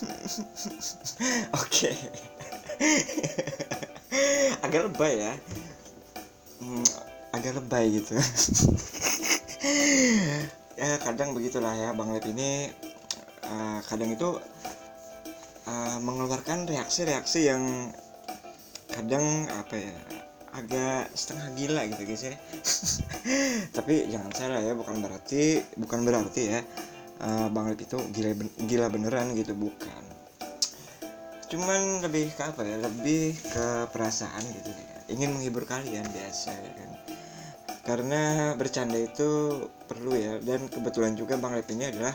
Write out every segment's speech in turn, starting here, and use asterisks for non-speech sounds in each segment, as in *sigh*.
*laughs* Oke. *laughs* agak lebay ya. Hmm, agak lebay gitu. *laughs* ya kadang begitulah ya Bang Lep ini uh, kadang itu uh, mengeluarkan reaksi-reaksi yang kadang apa ya agak setengah gila gitu guys ya tapi jangan salah ya bukan berarti bukan berarti ya uh, Bang Lip itu gila gila beneran gitu bukan. Cuman lebih ke apa ya lebih ke perasaan gitu ya. Ingin menghibur kalian biasa ya kan. Karena bercanda itu perlu ya dan kebetulan juga Bang Lip ini adalah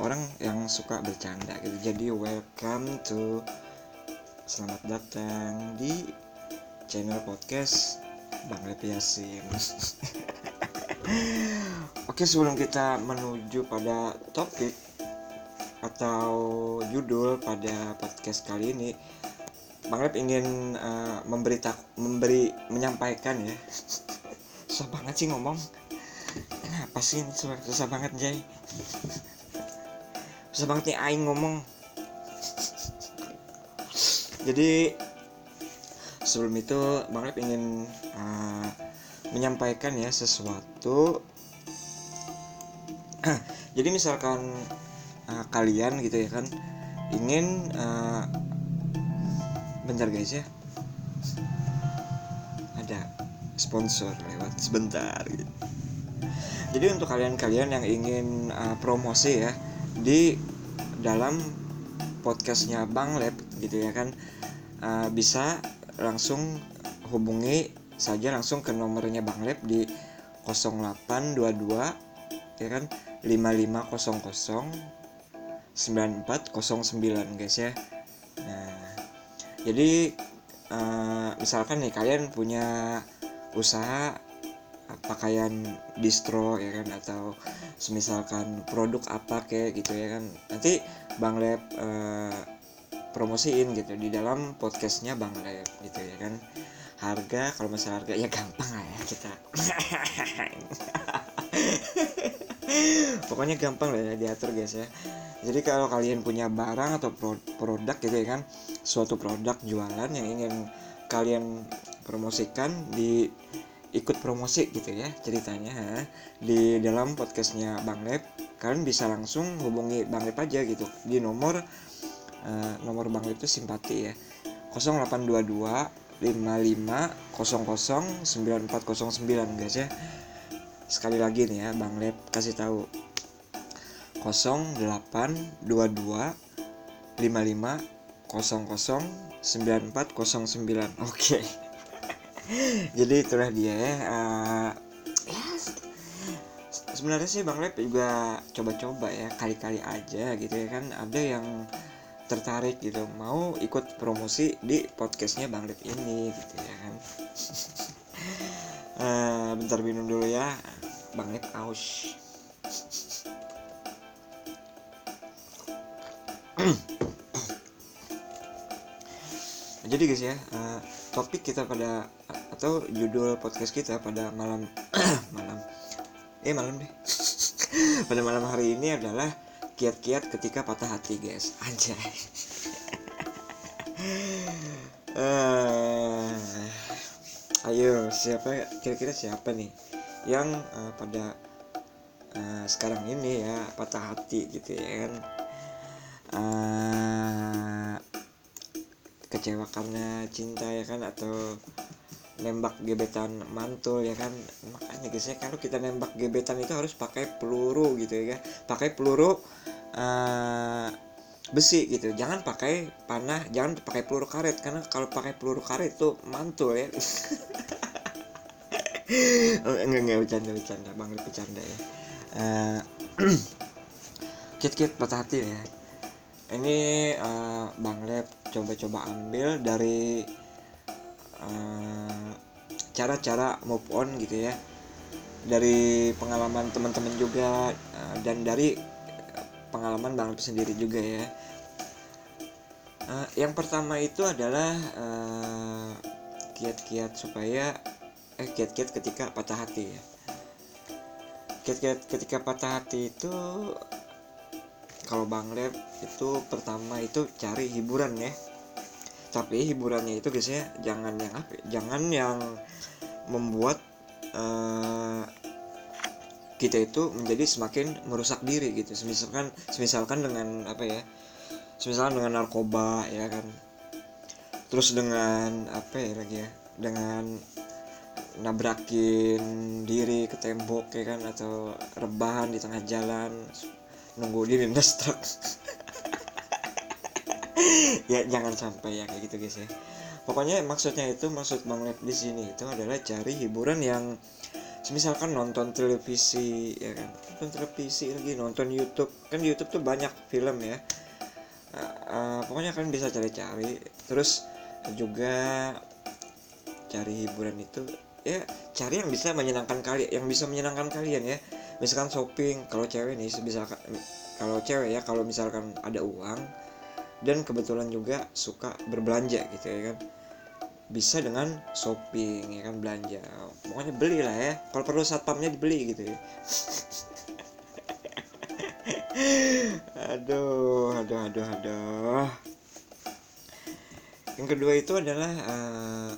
orang yang suka bercanda gitu. Jadi welcome to selamat datang di channel podcast Bang Lepi Yasin *laughs* Oke sebelum kita menuju pada topik atau judul pada podcast kali ini Bang Lep ingin uh, memberita memberi menyampaikan ya. *laughs* Susah banget sih ngomong. Kenapa sih ini susah, susah banget Jay? Susah banget nih Aing ngomong. Jadi sebelum itu Bang Lep ingin uh, menyampaikan ya sesuatu *clears throat* jadi misalkan uh, kalian gitu ya kan ingin uh, bentar guys ya ada sponsor lewat sebentar gitu. jadi untuk kalian-kalian yang ingin uh, promosi ya di dalam podcastnya Bang Lab gitu ya kan uh, bisa langsung hubungi saja langsung ke nomornya Bang Lab di 0822 ya kan? 5500 9409 guys ya. Nah jadi uh, misalkan nih kalian punya usaha pakaian distro ya kan? Atau semisalkan produk apa kayak gitu ya kan? Nanti Bang Lab uh, promosiin gitu di dalam podcastnya Bang Lep gitu ya kan harga kalau masalah harga ya gampang lah ya kita pokoknya gampang lah ya diatur guys ya jadi kalau kalian punya barang atau produk gitu ya kan suatu produk jualan yang ingin kalian promosikan di ikut promosi gitu ya ceritanya ha? di dalam podcastnya Bang Lep kalian bisa langsung hubungi Bang Lep aja gitu di nomor uh, nomor bank itu simpati ya 0822 55 00 9409 guys ya. Sekali lagi nih ya Bang Lep kasih tahu. 0822 55 00 9409 oke. Okay. *laughs* jadi itulah dia ya uh, ya sebenarnya sih Bang Lep juga coba-coba ya kali-kali aja gitu ya kan. Ada yang tertarik gitu mau ikut promosi di podcastnya Bang Lip ini gitu ya kan. Uh, *laughs* bentar minum dulu ya Bang Lip aus. Jadi guys ya uh, topik kita pada atau judul podcast kita pada malam *clears throat* malam eh malam deh. *laughs* Pada malam hari ini adalah kiat-kiat ketika patah hati guys. Anjay. Uh, *laughs* ayo siapa kira-kira siapa nih yang uh, pada uh, sekarang ini ya patah hati gitu ya kan? Uh, kecewa karena cinta ya kan? Atau nembak gebetan mantul ya kan? Makanya guys ya kalau kita nembak gebetan itu harus pakai peluru gitu ya kan? Pakai peluru uh, besi gitu. Jangan pakai panah jangan pakai peluru karet karena kalau pakai peluru karet itu mantul ya. *laughs* Oh, enggak enggak bercanda bercanda bang bercanda ya. *clears throat* Kit kit patah hati ya. Ini uh, bang lab coba-coba ambil dari cara-cara uh, move on gitu ya. Dari pengalaman teman-teman juga dan dari pengalaman bang Lep sendiri juga ya. Uh, yang pertama itu adalah kiat kiat-kiat supaya eh kiat-kiat ketika patah hati ya. Ketika, ketika patah hati itu kalau Bang Lab itu pertama itu cari hiburan ya. Tapi hiburannya itu guys ya jangan yang apa ya, jangan yang membuat uh, kita itu menjadi semakin merusak diri gitu. Misalkan misalkan dengan apa ya misalkan dengan narkoba ya kan. Terus dengan apa ya lagi ya dengan nabrakin diri ke tembok ya kan atau rebahan di tengah jalan nunggu di lintas truk. *laughs* Ya jangan sampai ya kayak gitu guys ya. Pokoknya maksudnya itu maksud bang Lev di sini itu adalah cari hiburan yang misalkan nonton televisi ya kan? Nonton televisi lagi nonton YouTube. Kan YouTube tuh banyak film ya. Uh, uh, pokoknya kalian bisa cari-cari. Terus juga cari hiburan itu ya cari yang bisa menyenangkan kalian yang bisa menyenangkan kalian ya. Misalkan shopping kalau cewek nih misalkan kalau cewek ya kalau misalkan ada uang dan kebetulan juga suka berbelanja gitu ya kan bisa dengan shopping ya kan belanja. Pokoknya beli lah ya. Kalau perlu satpamnya dibeli gitu ya. *laughs* Aduh aduh aduh aduh. Yang kedua itu adalah uh,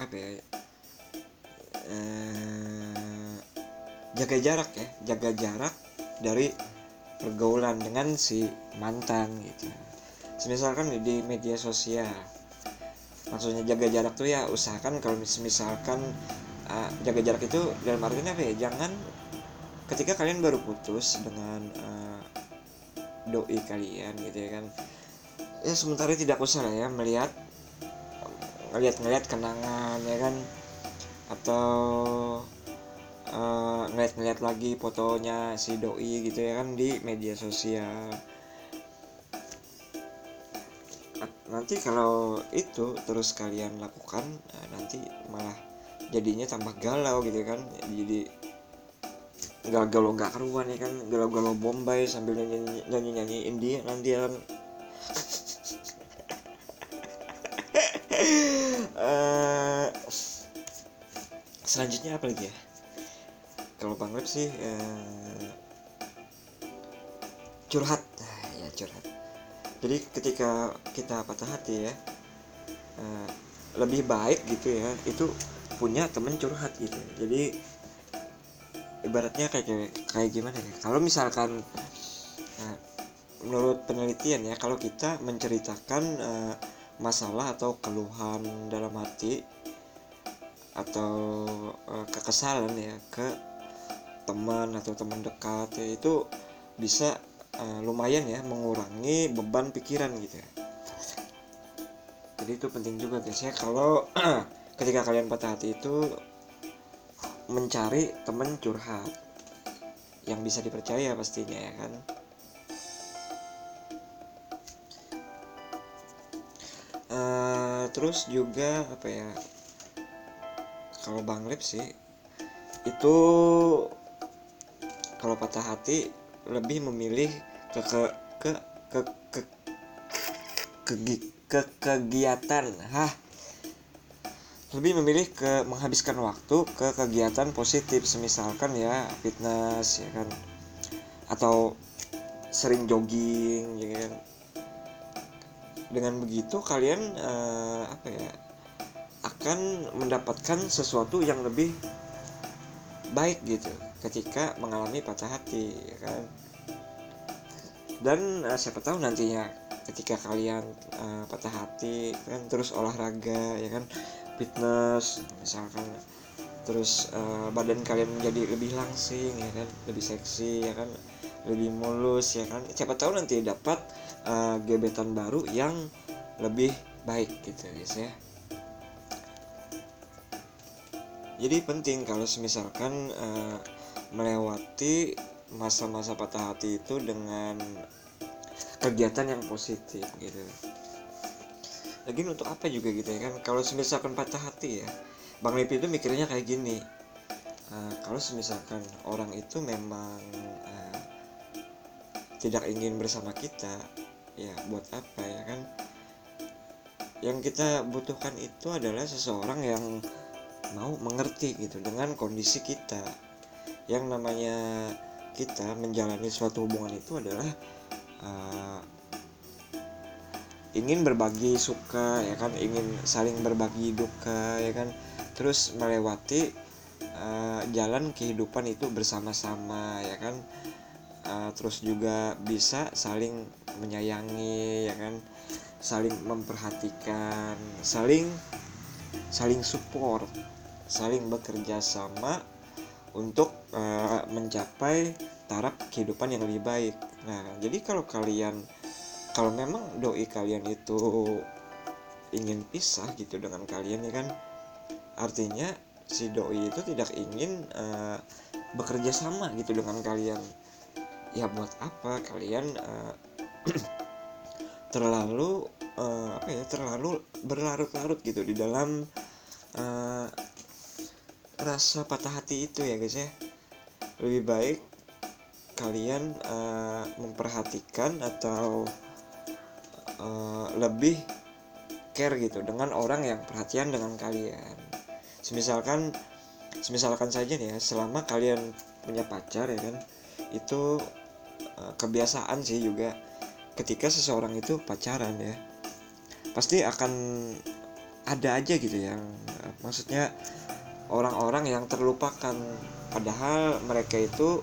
apa ya? Uh, jaga jarak ya. Jaga jarak dari pergaulan dengan si mantan gitu. Misalkan di media sosial maksudnya jaga jarak tuh ya usahakan kalau misalkan uh, jaga jarak itu dalam artinya apa ya? Jangan ketika kalian baru putus dengan uh, doi kalian gitu ya kan. Ya sementara tidak usah lah ya melihat ngeliat-ngeliat kenangan ya kan. Atau uh, ngeliat-ngeliat lagi fotonya si doi gitu ya kan di media sosial nanti kalau itu terus kalian lakukan nah nanti malah jadinya tambah galau gitu kan. Jadi nggak galau nggak keruan ya kan. Galau-galau Bombay sambil nyanyi nyanyi nyanyi India nanti kan uh, *laughs* selanjutnya apa lagi ya? Kalau Bang Lep sih eh, curhat. Nah, ya curhat jadi ketika kita patah hati ya eh, lebih baik gitu ya itu punya temen curhat gitu. Jadi ibaratnya kayak kayak gimana ya? Kalau misalkan eh, menurut penelitian ya kalau kita menceritakan eh, masalah atau keluhan dalam hati atau uh, kekesalan ya ke teman atau teman dekat ya, itu bisa uh, lumayan ya mengurangi beban pikiran gitu ya. Jadi itu penting juga guys ya kalau *clears throat* ketika kalian patah hati itu mencari teman curhat yang bisa dipercaya pastinya ya kan. Uh, terus juga apa ya kalau Bang Lip sih itu kalau patah hati lebih memilih ke ke ke ke ke ke, ke kegiatan. Hah? Lebih memilih ke menghabiskan waktu ke kegiatan positif semisalkan ya fitness ya kan? Atau sering jogging ya kan? Dengan begitu kalian uh, apa ya akan mendapatkan sesuatu yang lebih baik gitu ketika mengalami patah hati ya kan dan uh, siapa tahu nantinya ketika kalian uh, patah hati kan terus olahraga ya kan fitness misalkan terus uh, badan kalian menjadi lebih langsing ya kan lebih seksi ya kan lebih mulus ya kan siapa tahu nanti dapat uh, gebetan baru yang lebih baik gitu guys ya. Jadi penting kalau misalkan uh, melewati masa-masa patah hati itu dengan kegiatan yang positif gitu. Lagi untuk apa juga gitu ya kan? Kalau misalkan patah hati ya Bang Lipi itu mikirnya kayak gini uh, kalau misalkan orang itu memang uh, tidak ingin bersama kita ya buat apa ya kan? Yang kita butuhkan itu adalah seseorang yang mau mengerti gitu dengan kondisi kita. Yang namanya kita menjalani suatu hubungan itu adalah uh, ingin berbagi suka ya kan? Ingin saling berbagi duka ya kan? Terus melewati uh, jalan kehidupan itu bersama-sama ya kan? Uh, terus juga bisa saling menyayangi ya kan? Saling memperhatikan saling saling support saling bekerja sama untuk uh, mencapai taraf kehidupan yang lebih baik. Nah jadi kalau kalian kalau memang doi kalian itu ingin pisah gitu dengan kalian ya kan artinya si doi itu tidak ingin uh, bekerja sama gitu dengan kalian. Ya buat apa kalian uh, *clears throat* terlalu uh, apa ya terlalu berlarut-larut gitu di dalam rasa patah hati itu ya guys ya. Lebih baik kalian uh, memperhatikan atau uh, lebih care gitu dengan orang yang perhatian dengan kalian. Semisalkan semisalkan saja nih ya selama kalian punya pacar ya kan itu uh, kebiasaan sih juga ketika seseorang itu pacaran ya pasti akan ada aja gitu yang maksudnya orang-orang yang terlupakan. Padahal mereka itu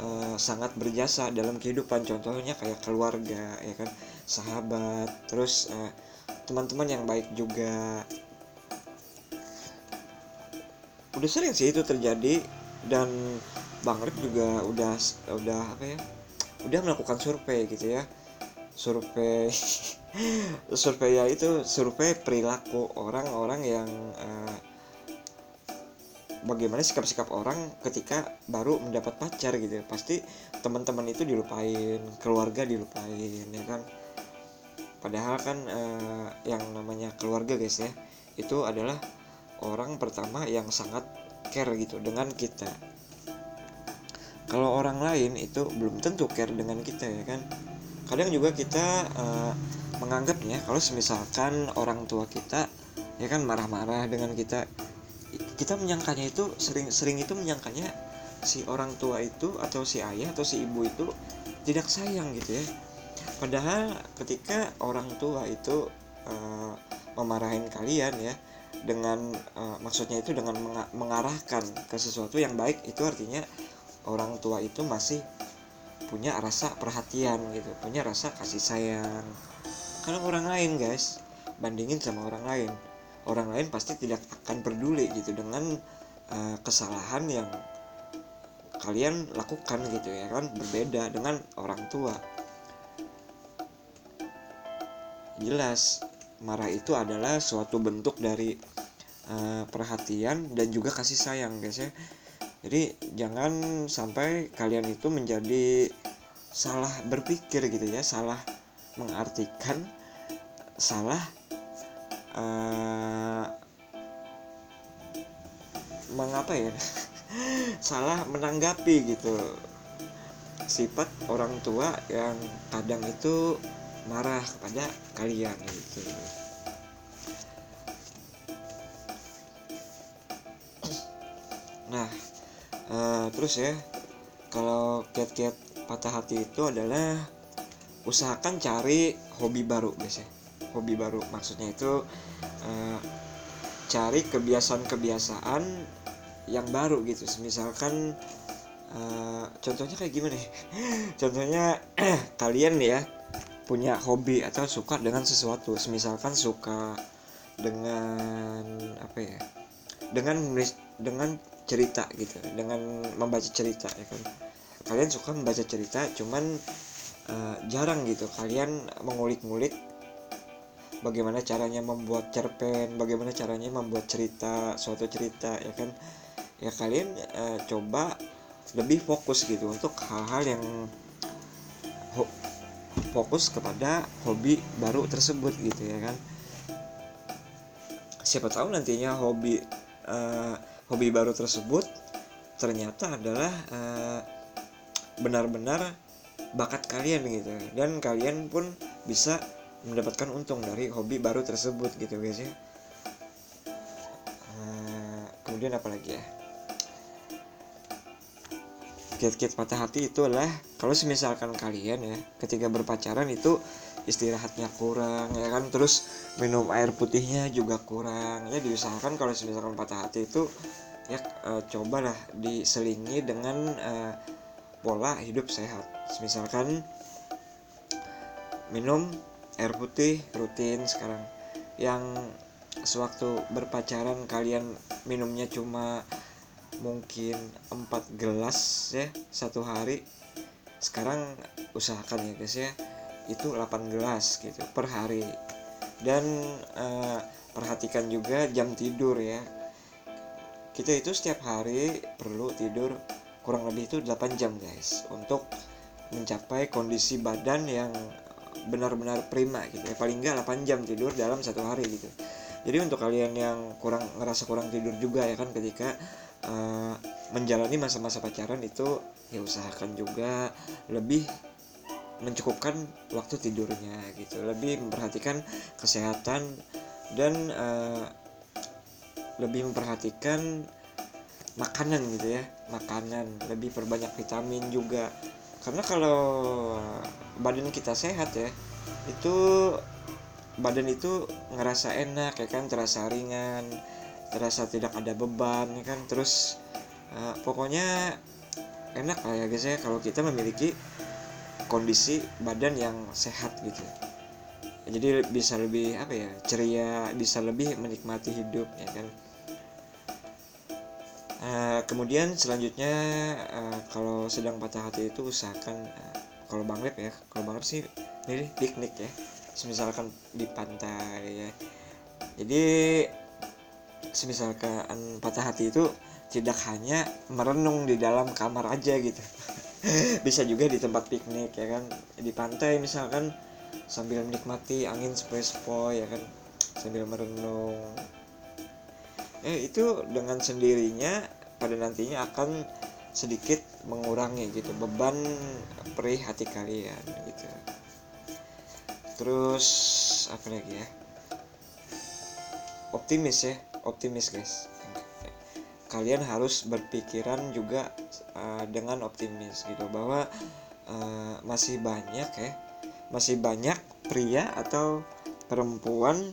uh, sangat berjasa dalam kehidupan. Contohnya kayak keluarga ya kan? Sahabat terus uh, teman-teman yang baik juga. Udah sering sih itu terjadi dan Bang Rip juga udah udah apa ya? Udah melakukan survei gitu ya. Survei *laughs* survei ya itu survei perilaku orang-orang yang uh, bagaimana sikap-sikap orang ketika baru mendapat pacar gitu pasti teman-teman itu dilupain keluarga dilupain ya kan? Padahal kan eh, yang namanya keluarga guys ya itu adalah orang pertama yang sangat care gitu dengan kita. Kalau orang lain itu belum tentu care dengan kita ya kan? Kadang juga kita uh, menganggapnya kalau misalkan orang tua kita ya kan marah-marah dengan kita kita menyangkanya itu sering-sering itu menyangkanya si orang tua itu atau si ayah atau si ibu itu tidak sayang gitu ya. Padahal ketika orang tua itu uh, memarahin kalian ya dengan uh, maksudnya itu dengan mengarahkan ke sesuatu yang baik itu artinya orang tua itu masih punya rasa perhatian gitu punya rasa kasih sayang. Kalau orang lain guys bandingin sama orang lain orang lain pasti tidak akan peduli gitu dengan uh, kesalahan yang kalian lakukan gitu ya kan berbeda dengan orang tua. Jelas marah itu adalah suatu bentuk dari uh, perhatian dan juga kasih sayang guys ya. Jadi jangan sampai kalian itu menjadi salah berpikir gitu ya salah mengartikan salah uh, mengapa ya? *laughs* Salah menanggapi gitu. Sifat orang tua yang kadang itu marah kepada kalian gitu. Nah uh, terus ya kalau kiat-kiat patah hati itu adalah usahakan cari hobi baru guys ya hobi baru. Maksudnya itu uh, cari kebiasaan-kebiasaan yang baru gitu. Misalkan uh, contohnya kayak gimana nih *laughs* contohnya *clears throat* kalian ya punya hobi atau suka dengan sesuatu. Misalkan suka dengan apa ya dengan menulis dengan cerita gitu. Dengan membaca cerita ya kan? Kalian suka membaca cerita cuman uh, jarang gitu. Kalian mengulik-ngulik bagaimana caranya membuat cerpen bagaimana caranya membuat cerita suatu cerita ya kan? Ya kalian uh, coba lebih fokus gitu untuk hal-hal yang fokus kepada hobi baru tersebut gitu ya kan? Siapa tahu nantinya hobi uh, hobi baru tersebut ternyata adalah benar benar-benar bakat kalian gitu. Dan kalian pun bisa mendapatkan untung dari hobi baru tersebut gitu guys ya. Uh, kemudian apa lagi ya? Kiat-kiat patah hati itu adalah kalau misalkan kalian ya ketika berpacaran itu istirahatnya kurang ya kan? Terus minum air putihnya juga kurang ya. Diusahakan kalau misalkan patah hati itu ya e, cobalah diselingi dengan e, pola hidup sehat. Misalkan minum air putih rutin sekarang. Yang sewaktu berpacaran kalian minumnya cuma mungkin 4 gelas ya satu hari. Sekarang usahakan ya guys ya. Itu 8 gelas gitu per hari. Dan uh, perhatikan juga jam tidur ya. Kita itu setiap hari perlu tidur kurang lebih itu 8 jam guys untuk mencapai kondisi badan yang benar-benar prima gitu ya. Paling enggak 8 jam tidur dalam satu hari gitu. Jadi untuk kalian yang kurang ngerasa kurang tidur juga ya kan ketika uh, menjalani masa-masa pacaran itu ya usahakan juga lebih mencukupkan waktu tidurnya gitu. Lebih memperhatikan kesehatan dan uh, lebih memperhatikan makanan gitu ya. Makanan lebih perbanyak vitamin juga karena kalau badan kita sehat ya itu badan itu ngerasa enak ya kan terasa ringan terasa tidak ada beban ya kan. Terus uh, pokoknya enak lah ya guys ya kalau kita memiliki kondisi badan yang sehat gitu. Jadi bisa lebih apa ya ceria bisa lebih menikmati hidup ya kan uh, kemudian selanjutnya uh, kalau sedang patah hati itu usahakan uh, kalau bang Lep ya kalau bang Lep sih ini piknik ya. Misalkan di pantai ya. Jadi semisalkan patah hati itu tidak hanya merenung di dalam kamar aja gitu. *laughs* Bisa juga di tempat piknik ya kan. Di pantai misalkan sambil menikmati angin sepoi-sepoi ya kan. Sambil merenung eh itu dengan sendirinya pada nantinya akan sedikit mengurangi gitu beban perih hati kalian gitu. Terus apa lagi ya? Optimis ya optimis guys. Kalian harus berpikiran juga uh, dengan optimis gitu bahwa uh, masih banyak ya masih banyak pria atau perempuan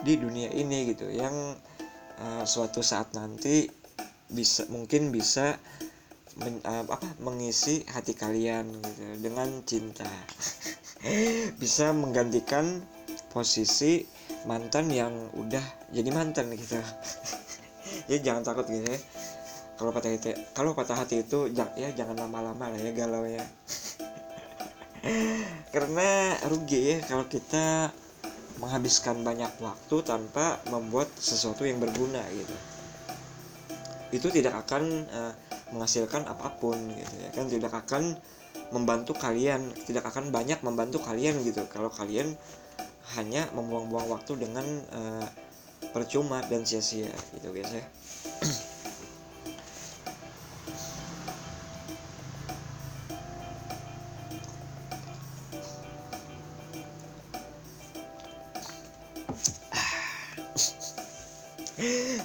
di dunia ini gitu yang uh, suatu saat nanti bisa mungkin bisa men, uh, apa mengisi hati kalian gitu dengan cinta. *laughs* Bisa menggantikan posisi mantan yang udah jadi mantan gitu. *laughs* Ya jangan takut gitu ya. Kalau patah hati kalau patah hati itu ya jangan lama-lama lah ya galau ya. *laughs* Karena rugi ya kalau kita menghabiskan banyak waktu tanpa membuat sesuatu yang berguna gitu. Itu tidak akan uh, menghasilkan apa pun gitu ya kan. Tidak akan membantu kalian tidak akan banyak membantu kalian gitu. Kalau kalian hanya membuang-buang waktu dengan uh, percuma dan sia-sia gitu guys ya *clears throat*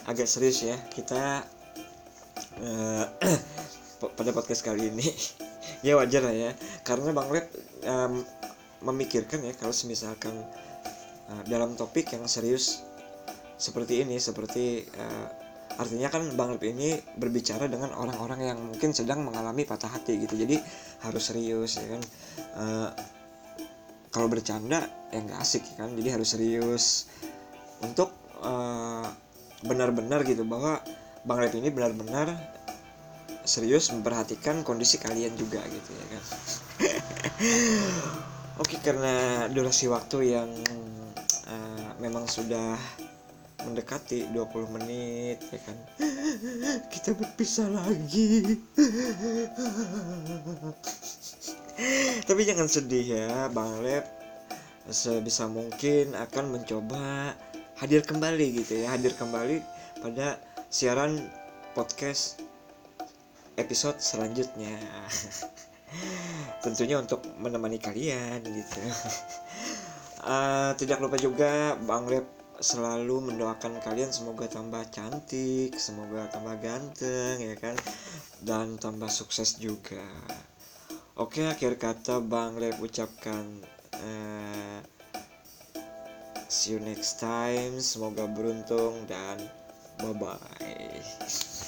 agak serius ya kita *clears throat* uh, pada podcast kali ini *laughs* ya wajar lah ya karena bang Lep um, memikirkan ya kalau misalkan uh, dalam topik yang serius seperti ini seperti uh, artinya kan Bang Lip ini berbicara dengan orang-orang yang mungkin sedang mengalami patah hati gitu jadi harus serius ya kan uh, kalau bercanda ya nggak asik kan jadi harus serius untuk uh, benar-benar gitu bahwa Bang Lip ini benar-benar serius memperhatikan kondisi kalian juga gitu ya kan. *laughs* Oke karena durasi waktu yang uh, memang sudah mendekati 20 menit ya kan. *laughs* Kita berpisah lagi. *laughs* Tapi jangan sedih ya Bang Lep sebisa mungkin akan mencoba hadir kembali gitu ya hadir kembali pada siaran podcast episode selanjutnya. *laughs* Tentunya untuk menemani kalian gitu. Uh, *laughs* tidak lupa juga Bang Lep selalu mendoakan kalian semoga tambah cantik semoga tambah ganteng ya kan? Dan tambah sukses juga. Oke akhir kata bang Rep ucapkan uh, see you next time. Semoga beruntung dan bye bye